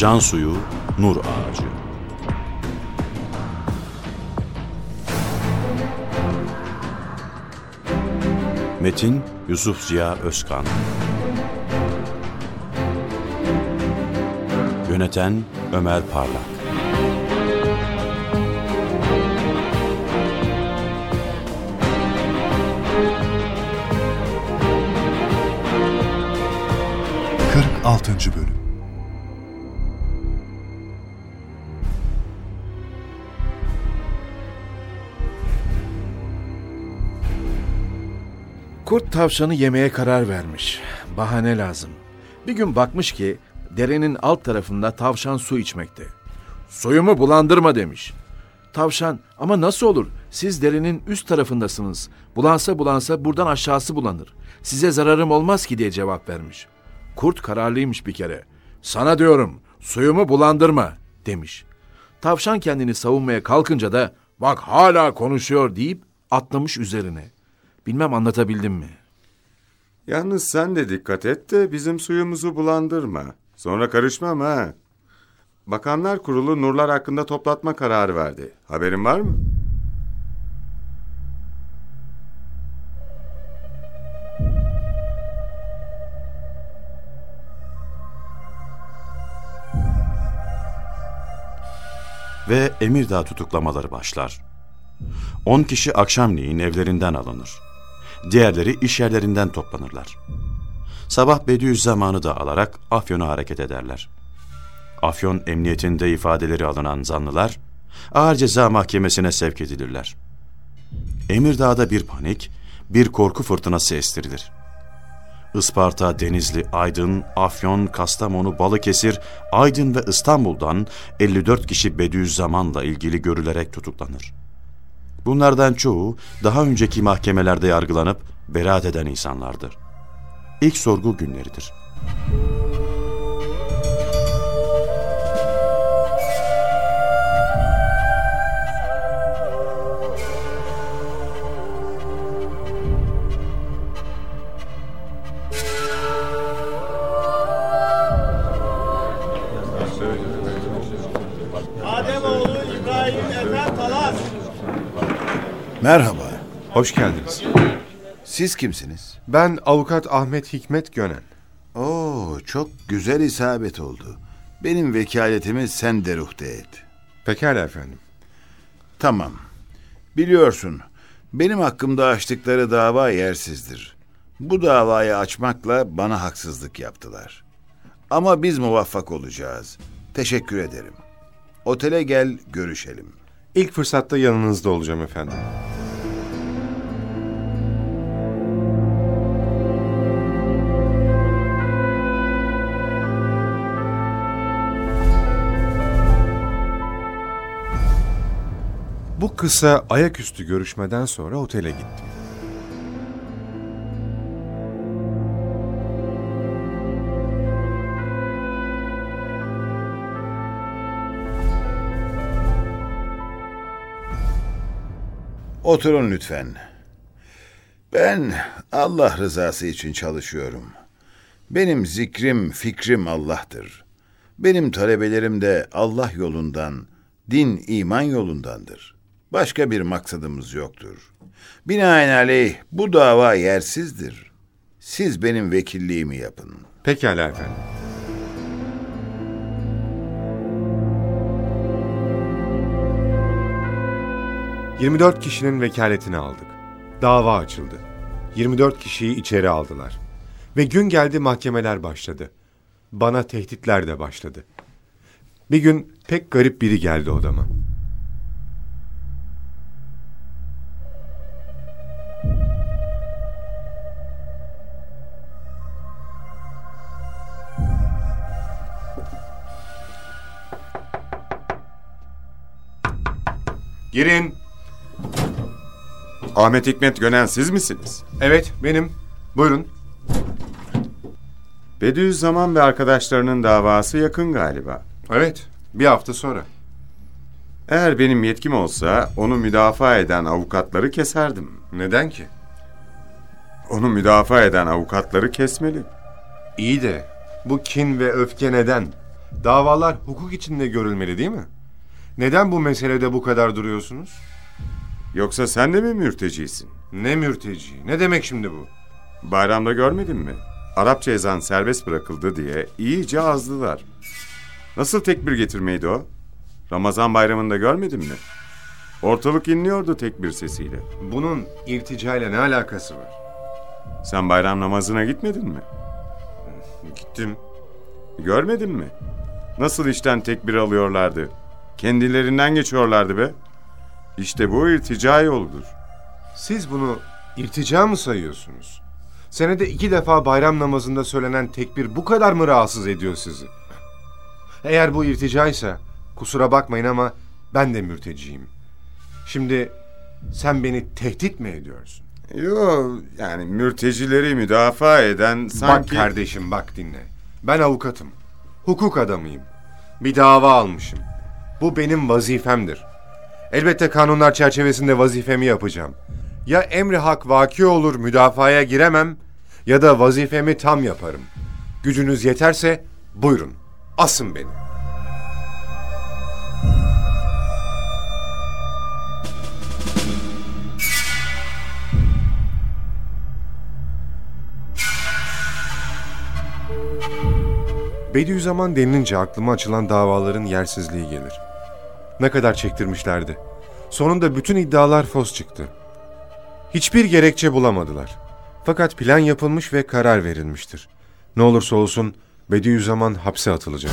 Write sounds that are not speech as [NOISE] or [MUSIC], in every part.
Can suyu, nur ağacı. Metin Yusuf Ziya Özkan. Yöneten Ömer Parlak. Altıncı Bölüm Kurt tavşanı yemeye karar vermiş. Bahane lazım. Bir gün bakmış ki derenin alt tarafında tavşan su içmekte. Suyumu bulandırma demiş. Tavşan ama nasıl olur? Siz derenin üst tarafındasınız. Bulansa bulansa buradan aşağısı bulanır. Size zararım olmaz ki diye cevap vermiş. Kurt kararlıymış bir kere. Sana diyorum suyumu bulandırma demiş. Tavşan kendini savunmaya kalkınca da bak hala konuşuyor deyip atlamış üzerine. Bilmem anlatabildim mi? Yalnız sen de dikkat et de bizim suyumuzu bulandırma. Sonra karışmam ha. Bakanlar Kurulu nurlar hakkında toplatma kararı verdi. Haberin var mı? ve Emirdağ tutuklamaları başlar. 10 kişi akşamleyin evlerinden alınır. Diğerleri iş yerlerinden toplanırlar. Sabah Bediüzzaman'ı da alarak Afyon'a hareket ederler. Afyon emniyetinde ifadeleri alınan zanlılar ağır ceza mahkemesine sevk edilirler. Emirdağ'da bir panik, bir korku fırtınası estirilir. Isparta, Denizli, Aydın, Afyon, Kastamonu, Balıkesir, Aydın ve İstanbul'dan 54 kişi Bediüzzaman'la ilgili görülerek tutuklanır. Bunlardan çoğu daha önceki mahkemelerde yargılanıp beraat eden insanlardır. İlk sorgu günleridir. Merhaba. Hoş geldiniz. Siz kimsiniz? Ben avukat Ahmet Hikmet Gönen. Oo, çok güzel isabet oldu. Benim vekaletimi sen de ruhte et. Pekala efendim. Tamam. Biliyorsun, benim hakkımda açtıkları dava yersizdir. Bu davayı açmakla bana haksızlık yaptılar. Ama biz muvaffak olacağız. Teşekkür ederim. Otele gel, görüşelim. İlk fırsatta yanınızda olacağım efendim. Kısa ayaküstü görüşmeden sonra otele gittim. Oturun lütfen. Ben Allah rızası için çalışıyorum. Benim zikrim, fikrim Allah'tır. Benim talebelerim de Allah yolundan, din, iman yolundandır. Başka bir maksadımız yoktur. Binaenaleyh bu dava yersizdir. Siz benim vekilliğimi yapın. Pekala efendim. ...24 kişinin vekaletini aldık. Dava açıldı. 24 kişiyi içeri aldılar. Ve gün geldi mahkemeler başladı. Bana tehditler de başladı. Bir gün pek garip biri geldi odama. Girin. Ahmet Hikmet Gönen siz misiniz? Evet benim. Buyurun. Bediüzzaman ve arkadaşlarının davası yakın galiba. Evet bir hafta sonra. Eğer benim yetkim olsa onu müdafaa eden avukatları keserdim. Neden ki? Onu müdafaa eden avukatları kesmeli. İyi de bu kin ve öfke neden? Davalar hukuk içinde görülmeli değil mi? Neden bu meselede bu kadar duruyorsunuz? Yoksa sen de mi mürtecisin? Ne mürteci? Ne demek şimdi bu? Bayramda görmedin mi? Arapça ezan serbest bırakıldı diye iyice azdılar. Nasıl tekbir getirmeydi o? Ramazan bayramında görmedin mi? Ortalık inliyordu tekbir sesiyle. Bunun irticayla ne alakası var? Sen bayram namazına gitmedin mi? Gittim. Görmedin mi? Nasıl işten tekbir alıyorlardı? Kendilerinden geçiyorlardı be. İşte bu irtica yoludur. Siz bunu irtica mı sayıyorsunuz? Senede iki defa bayram namazında söylenen tekbir bu kadar mı rahatsız ediyor sizi? Eğer bu irticaysa kusura bakmayın ama ben de mürteciyim. Şimdi sen beni tehdit mi ediyorsun? Yo yani mürtecileri müdafaa eden sanki... Bak kardeşim bak dinle. Ben avukatım. Hukuk adamıyım. Bir dava almışım. Bu benim vazifemdir. Elbette kanunlar çerçevesinde vazifemi yapacağım. Ya emri hak vaki olur müdafaya giremem ya da vazifemi tam yaparım. Gücünüz yeterse buyurun asın beni. Bediüzzaman denilince aklıma açılan davaların yersizliği gelir. Ne kadar çektirmişlerdi. Sonunda bütün iddialar fos çıktı. Hiçbir gerekçe bulamadılar. Fakat plan yapılmış ve karar verilmiştir. Ne olursa olsun Bediüzzaman hapse atılacak.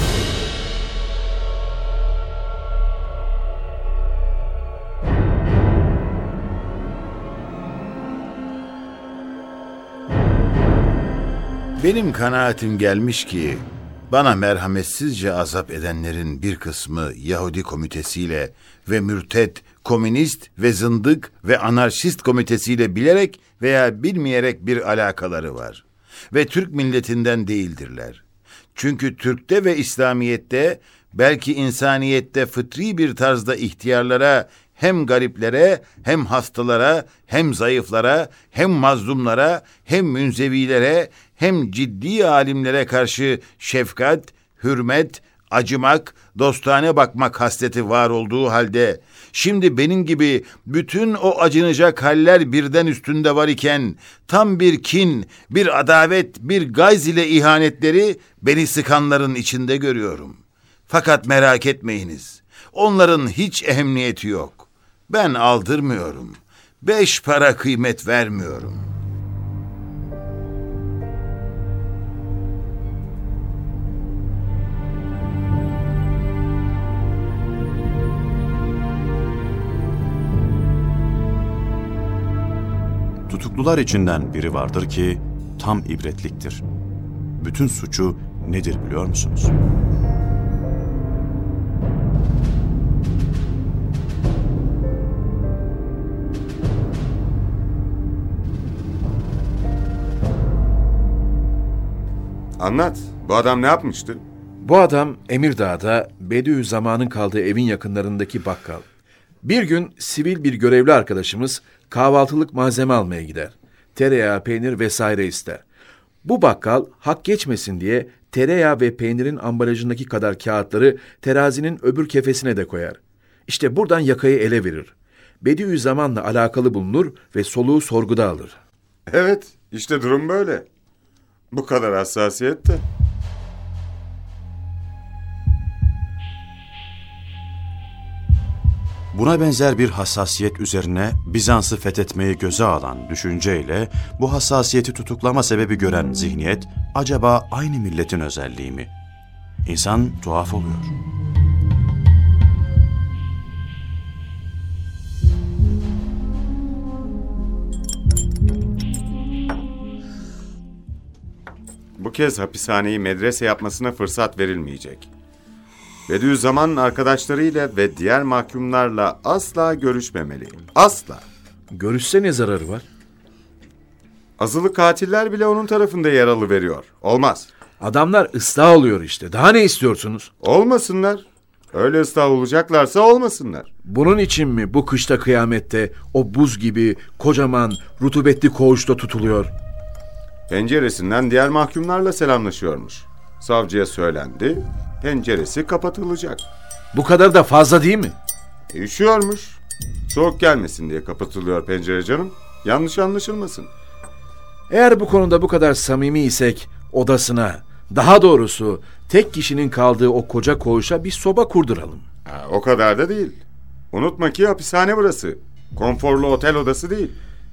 Benim kanaatim gelmiş ki bana merhametsizce azap edenlerin bir kısmı Yahudi komitesiyle ve mürtet, komünist ve zındık ve anarşist komitesiyle bilerek veya bilmeyerek bir alakaları var. Ve Türk milletinden değildirler. Çünkü Türk'te ve İslamiyet'te belki insaniyette fıtri bir tarzda ihtiyarlara hem gariplere, hem hastalara, hem zayıflara, hem mazlumlara, hem münzevilere, hem ciddi alimlere karşı şefkat, hürmet, acımak, dostane bakmak hasleti var olduğu halde, şimdi benim gibi bütün o acınacak haller birden üstünde var iken, tam bir kin, bir adavet, bir gayz ile ihanetleri beni sıkanların içinde görüyorum. Fakat merak etmeyiniz, onların hiç ehemmiyeti yok. Ben aldırmıyorum. Beş para kıymet vermiyorum. Tutuklular içinden biri vardır ki tam ibretliktir. Bütün suçu nedir biliyor musunuz? Anlat. Bu adam ne yapmıştı? Bu adam Emirdağ'da Bediüzzaman'ın kaldığı evin yakınlarındaki bakkal. Bir gün sivil bir görevli arkadaşımız kahvaltılık malzeme almaya gider. Tereyağı, peynir vesaire ister. Bu bakkal hak geçmesin diye tereyağı ve peynirin ambalajındaki kadar kağıtları terazinin öbür kefesine de koyar. İşte buradan yakayı ele verir. Bediüzzaman'la alakalı bulunur ve soluğu sorguda alır. Evet, işte durum böyle. Bu kadar hassasiyet de. Buna benzer bir hassasiyet üzerine Bizans'ı fethetmeyi göze alan düşünceyle bu hassasiyeti tutuklama sebebi gören zihniyet acaba aynı milletin özelliği mi? İnsan tuhaf oluyor. Bu kez hapishaneyi medrese yapmasına fırsat verilmeyecek. Bediüzzaman arkadaşlarıyla ve diğer mahkumlarla asla görüşmemeli. Asla. Görüşse ne zararı var? Azılı katiller bile onun tarafında yer alıveriyor. Olmaz. Adamlar ıslah oluyor işte. Daha ne istiyorsunuz? Olmasınlar. Öyle ıslah olacaklarsa olmasınlar. Bunun için mi bu kışta kıyamette o buz gibi kocaman rutubetli koğuşta tutuluyor? Penceresinden diğer mahkumlarla selamlaşıyormuş. Savcıya söylendi. Penceresi kapatılacak. Bu kadar da fazla değil mi? E, üşüyormuş. Soğuk gelmesin diye kapatılıyor pencere canım. Yanlış anlaşılmasın. Eğer bu konuda bu kadar samimi isek odasına, daha doğrusu tek kişinin kaldığı o koca koğuşa bir soba kurduralım. Ha, o kadar da değil. Unutma ki hapishane burası. Konforlu otel odası değil.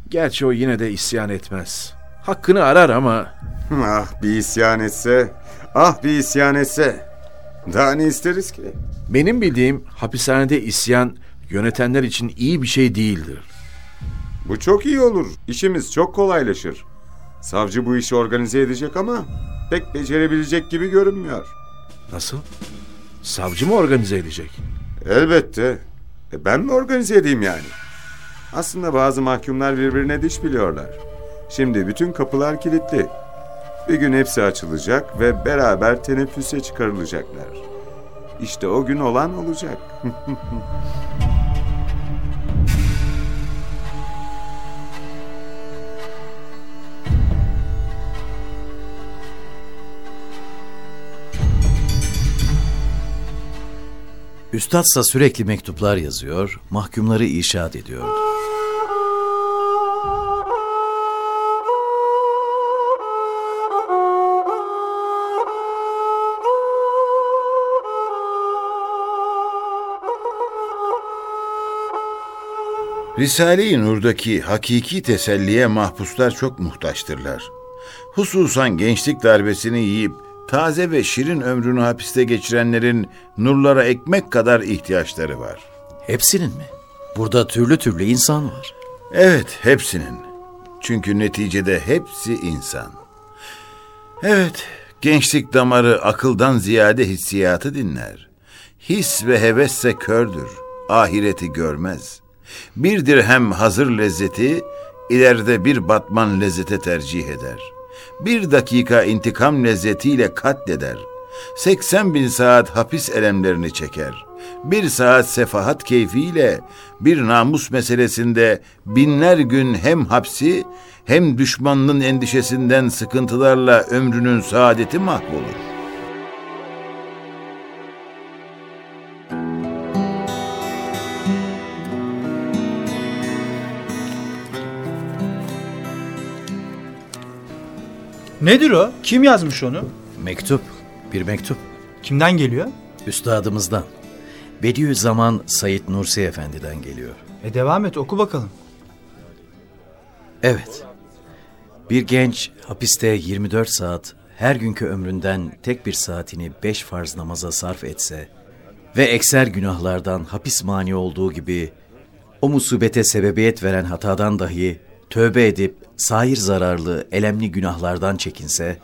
Gerçi o yine de isyan etmez. Hakkını arar ama Ah bir isyan etse, ah bir isyan etse. Daha ne isteriz ki? benim bildiğim hapishanede isyan yönetenler için iyi bir şey değildir. Bu çok iyi olur. İşimiz çok kolaylaşır. Savcı bu işi organize edecek ama pek becerebilecek gibi görünmüyor. Nasıl? Savcı mı organize edecek? Elbette. E ben mi organize edeyim yani? Aslında bazı mahkumlar birbirine diş biliyorlar. Şimdi bütün kapılar kilitli. Bir gün hepsi açılacak ve beraber teneffüse çıkarılacaklar. İşte o gün olan olacak. [LAUGHS] Üstadsa sürekli mektuplar yazıyor, mahkumları inşaat ediyordu. Risale-i Nur'daki hakiki teselliye mahpuslar çok muhtaçtırlar. Hususan gençlik darbesini yiyip taze ve şirin ömrünü hapiste geçirenlerin nurlara ekmek kadar ihtiyaçları var. Hepsinin mi? Burada türlü türlü insan var. Evet, hepsinin. Çünkü neticede hepsi insan. Evet, gençlik damarı akıldan ziyade hissiyatı dinler. His ve hevesse kördür, ahireti görmez. Bir dirhem hazır lezzeti, ileride bir batman lezzete tercih eder. Bir dakika intikam lezzetiyle katleder. 80 bin saat hapis elemlerini çeker. Bir saat sefahat keyfiyle bir namus meselesinde binler gün hem hapsi hem düşmanının endişesinden sıkıntılarla ömrünün saadeti mahvolur. Nedir o? Kim yazmış onu? Mektup, bir mektup. Kimden geliyor? Üstadımızdan. Bediüzzaman Said Nursi Efendi'den geliyor. E devam et oku bakalım. Evet. Bir genç hapiste 24 saat her günkü ömründen tek bir saatini beş farz namaza sarf etse ve ekser günahlardan hapis mani olduğu gibi o musibete sebebiyet veren hatadan dahi tövbe edip sair zararlı, elemli günahlardan çekinse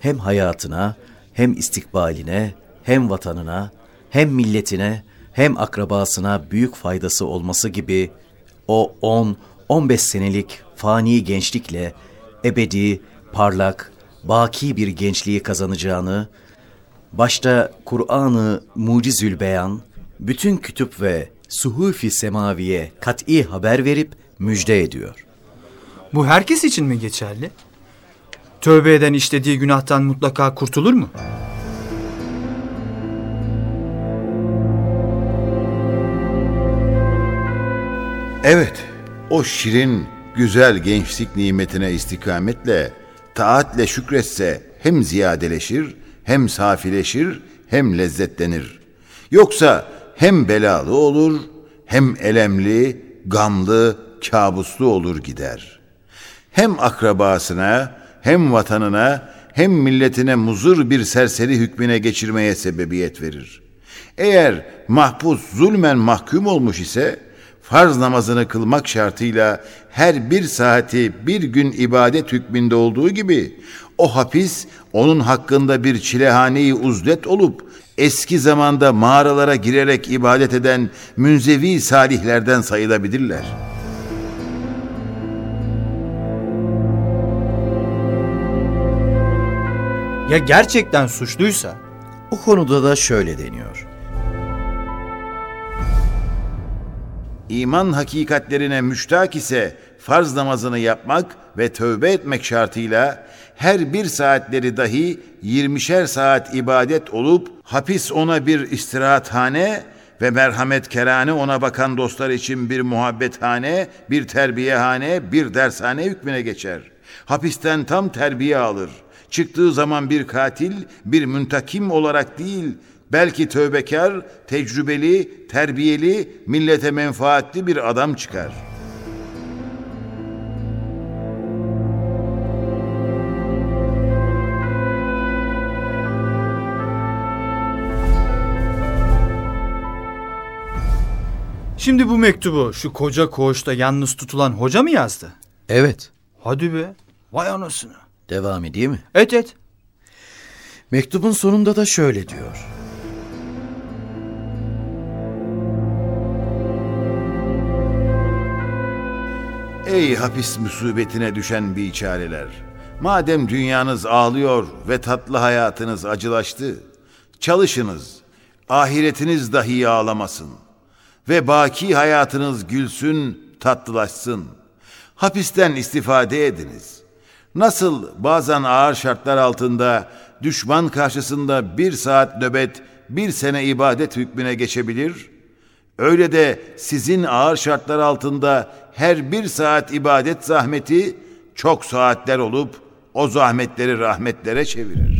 hem hayatına, hem istikbaline, hem vatanına, hem milletine, hem akrabasına büyük faydası olması gibi o 10-15 senelik fani gençlikle ebedi, parlak, baki bir gençliği kazanacağını, başta Kur'an-ı Mucizül Beyan, bütün kütüp ve suhufi semaviye kat'i haber verip müjde ediyor. Bu herkes için mi geçerli? Tövbe eden işlediği günahtan mutlaka kurtulur mu? Evet, o şirin, güzel gençlik nimetine istikametle, taatle şükretse hem ziyadeleşir, hem safileşir, hem lezzetlenir. Yoksa hem belalı olur, hem elemli, gamlı, kabuslu olur gider. Hem akrabasına, hem vatanına, hem milletine muzur bir serseri hükmüne geçirmeye sebebiyet verir. Eğer mahpus zulmen mahkum olmuş ise, farz namazını kılmak şartıyla her bir saati bir gün ibadet hükmünde olduğu gibi o hapis onun hakkında bir çilehaneyi uzlet olup eski zamanda mağaralara girerek ibadet eden münzevi salihlerden sayılabilirler. Ya gerçekten suçluysa? O konuda da şöyle deniyor. İman hakikatlerine müştak ise farz namazını yapmak ve tövbe etmek şartıyla her bir saatleri dahi 20'şer saat ibadet olup hapis ona bir istirahathane ve merhamet kerane ona bakan dostlar için bir muhabbethane, bir terbiyehane, bir dershane hükmüne geçer. Hapisten tam terbiye alır. Çıktığı zaman bir katil, bir müntakim olarak değil, belki tövbekar, tecrübeli, terbiyeli, millete menfaatli bir adam çıkar. Şimdi bu mektubu şu koca koğuşta yalnız tutulan hoca mı yazdı? Evet. Hadi be. Vay anasını. Devam edeyim mi? Et et. Mektubun sonunda da şöyle diyor. Ey hapis musibetine düşen biçareler! Madem dünyanız ağlıyor ve tatlı hayatınız acılaştı, çalışınız, ahiretiniz dahi ağlamasın ve baki hayatınız gülsün, tatlılaşsın. Hapisten istifade ediniz. Nasıl bazen ağır şartlar altında düşman karşısında bir saat nöbet, bir sene ibadet hükmüne geçebilir?'' Öyle de sizin ağır şartlar altında her bir saat ibadet zahmeti çok saatler olup o zahmetleri rahmetlere çevirir.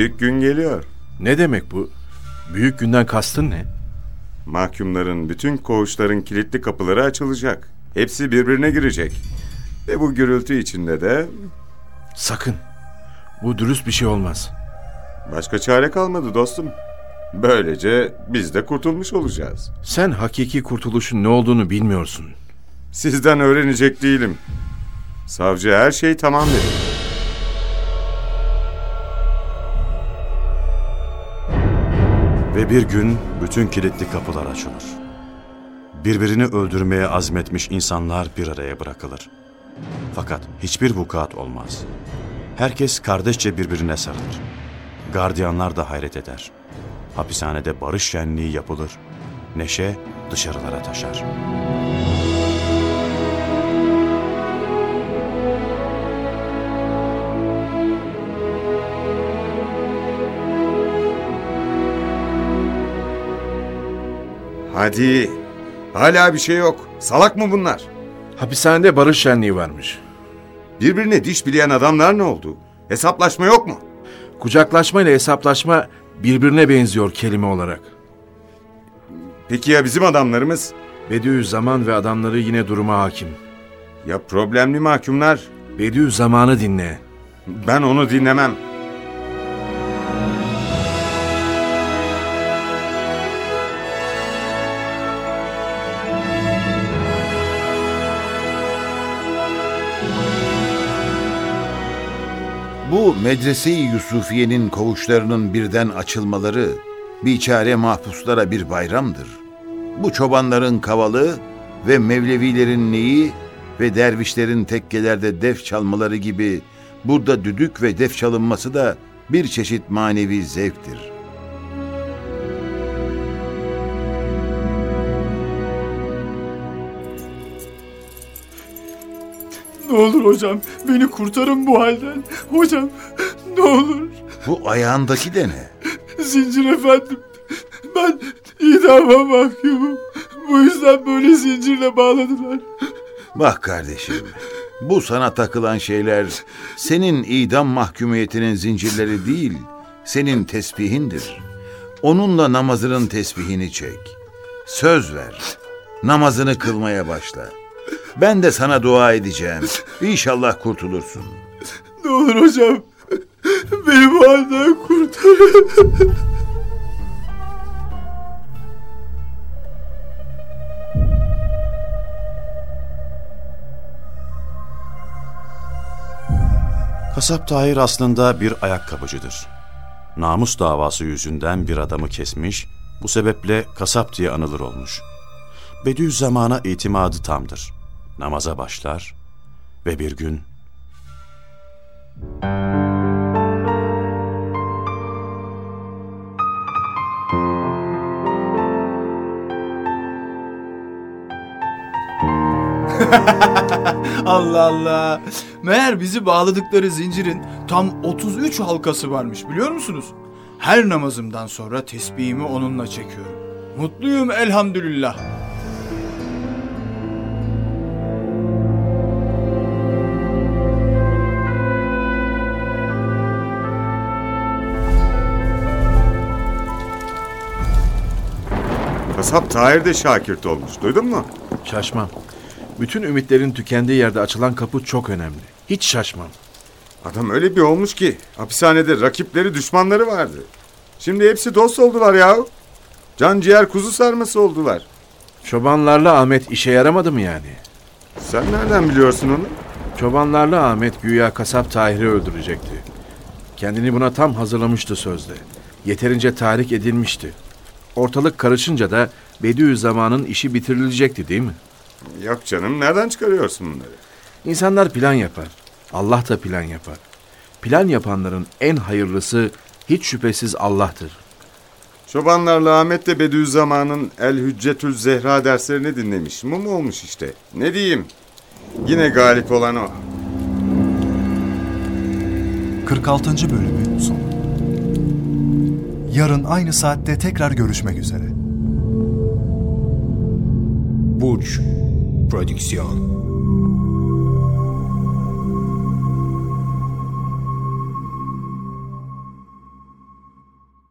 Büyük gün geliyor. Ne demek bu? Büyük günden kastın ne? Mahkumların, bütün koğuşların kilitli kapıları açılacak. Hepsi birbirine girecek. Ve bu gürültü içinde de Sakın. Bu dürüst bir şey olmaz. başka çare kalmadı dostum. Böylece biz de kurtulmuş olacağız. Sen hakiki kurtuluşun ne olduğunu bilmiyorsun. Sizden öğrenecek değilim. Savcı her şey tamam dedi. Bir gün bütün kilitli kapılar açılır. Birbirini öldürmeye azmetmiş insanlar bir araya bırakılır. Fakat hiçbir vukuat olmaz. Herkes kardeşçe birbirine sarılır. Gardiyanlar da hayret eder. Hapishanede barış şenliği yapılır. Neşe dışarılara taşar. Hadi. Hala bir şey yok. Salak mı bunlar? Hapishanede barış şenliği varmış. Birbirine diş bileyen adamlar ne oldu? Hesaplaşma yok mu? Kucaklaşma ile hesaplaşma birbirine benziyor kelime olarak. Peki ya bizim adamlarımız? Bediüzzaman ve adamları yine duruma hakim. Ya problemli mahkumlar? Bediüzzaman'ı dinle. Ben onu dinlemem. Bu medrese-i Yusufiye'nin koğuşlarının birden açılmaları biçare mahpuslara bir bayramdır. Bu çobanların kavalı ve Mevlevilerin neyi ve dervişlerin tekkelerde def çalmaları gibi burada düdük ve def çalınması da bir çeşit manevi zevktir. Ne olur hocam beni kurtarın bu halden. Hocam ne olur. Bu ayağındaki de ne? Zincir efendim. Ben idama mahkumum. Bu yüzden böyle zincirle bağladılar. Bak kardeşim, bu sana takılan şeyler senin idam mahkumiyetinin zincirleri değil, senin tesbihindir. Onunla namazının tesbihini çek. Söz ver, namazını kılmaya başla. Ben de sana dua edeceğim. İnşallah kurtulursun. Ne olur hocam. Beni bu halden kurtarın. Kasap Tahir aslında bir ayakkabıcıdır. namus davası yüzünden bir adamı kesmiş, bu sebeple kasap diye anılır olmuş. Bediüzzaman'a itimadı tamdır. Namaza başlar ve bir gün [LAUGHS] Allah Allah. Meğer bizi bağladıkları zincirin tam 33 halkası varmış biliyor musunuz? Her namazımdan sonra tesbihimi onunla çekiyorum. Mutluyum elhamdülillah. Kasap Tahir de şakirt olmuş. Duydun mu? Şaşmam. Bütün ümitlerin tükendiği yerde açılan kapı çok önemli. Hiç şaşmam. Adam öyle bir olmuş ki hapishanede rakipleri düşmanları vardı. Şimdi hepsi dost oldular ya. Can ciğer kuzu sarması oldular. Çobanlarla Ahmet işe yaramadı mı yani? Sen nereden biliyorsun onu? Çobanlarla Ahmet güya kasap Tahir'i öldürecekti. Kendini buna tam hazırlamıştı sözde. Yeterince tahrik edilmişti. Ortalık karışınca da Bediüzzaman'ın işi bitirilecekti değil mi? Yok canım nereden çıkarıyorsun bunları? İnsanlar plan yapar. Allah da plan yapar. Plan yapanların en hayırlısı hiç şüphesiz Allah'tır. Çobanlarla Ahmet de Bediüzzaman'ın El Hüccetül Zehra derslerini dinlemiş. Mum olmuş işte. Ne diyeyim? Yine galip olan o. 46. bölümün sonu. Yarın aynı saatte tekrar görüşmek üzere. Burç Prodüksiyon